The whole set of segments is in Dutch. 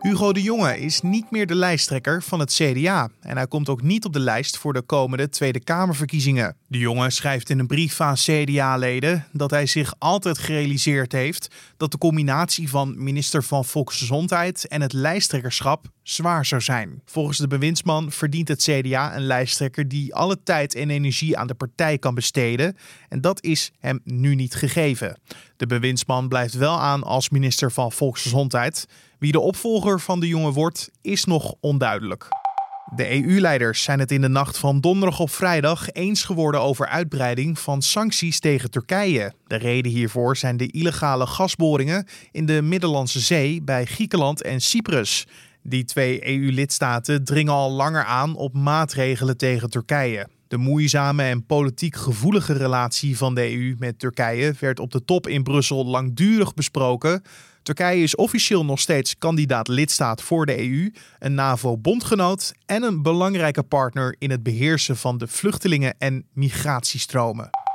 Hugo de Jonge is niet meer de lijsttrekker van het CDA en hij komt ook niet op de lijst voor de komende Tweede Kamerverkiezingen. De Jonge schrijft in een brief aan CDA-leden dat hij zich altijd gerealiseerd heeft dat de combinatie van minister van Volksgezondheid en het lijsttrekkerschap zwaar zou zijn. Volgens de bewindsman verdient het CDA een lijsttrekker die alle tijd en energie aan de partij kan besteden en dat is hem nu niet gegeven. De bewindsman blijft wel aan als minister van Volksgezondheid. Wie de opvolger van de jongen wordt, is nog onduidelijk. De EU-leiders zijn het in de nacht van donderdag op vrijdag eens geworden over uitbreiding van sancties tegen Turkije. De reden hiervoor zijn de illegale gasboringen in de Middellandse Zee bij Griekenland en Cyprus. Die twee EU-lidstaten dringen al langer aan op maatregelen tegen Turkije. De moeizame en politiek gevoelige relatie van de EU met Turkije werd op de top in Brussel langdurig besproken. Turkije is officieel nog steeds kandidaat lidstaat voor de EU, een NAVO-bondgenoot en een belangrijke partner in het beheersen van de vluchtelingen- en migratiestromen.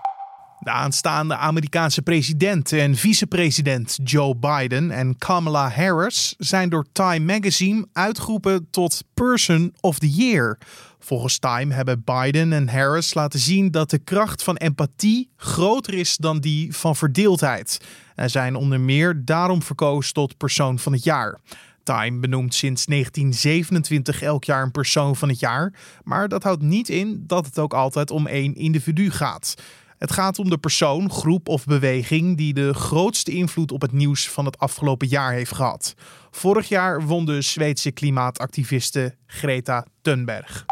De aanstaande Amerikaanse president en vicepresident Joe Biden en Kamala Harris zijn door Time Magazine uitgeroepen tot Person of the Year. Volgens Time hebben Biden en Harris laten zien dat de kracht van empathie groter is dan die van verdeeldheid. En zijn onder meer daarom verkozen tot persoon van het jaar. Time benoemt sinds 1927 elk jaar een persoon van het jaar, maar dat houdt niet in dat het ook altijd om één individu gaat. Het gaat om de persoon, groep of beweging die de grootste invloed op het nieuws van het afgelopen jaar heeft gehad. Vorig jaar won de Zweedse klimaatactiviste Greta Thunberg.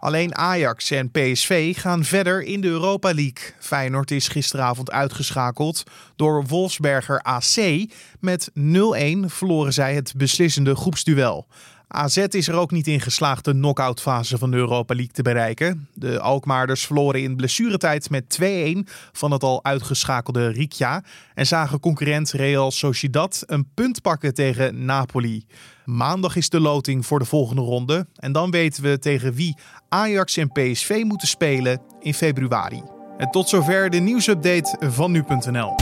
Alleen Ajax en PSV gaan verder in de Europa League. Feyenoord is gisteravond uitgeschakeld door Wolfsberger AC. Met 0-1 verloren zij het beslissende groepsduel. AZ is er ook niet in geslaagd de knock-outfase van de Europa League te bereiken. De Alkmaarders verloren in blessuretijd met 2-1 van het al uitgeschakelde Rikja en zagen concurrent Real Sociedad een punt pakken tegen Napoli. Maandag is de loting voor de volgende ronde en dan weten we tegen wie Ajax en PSV moeten spelen in februari. En tot zover de nieuwsupdate van nu.nl.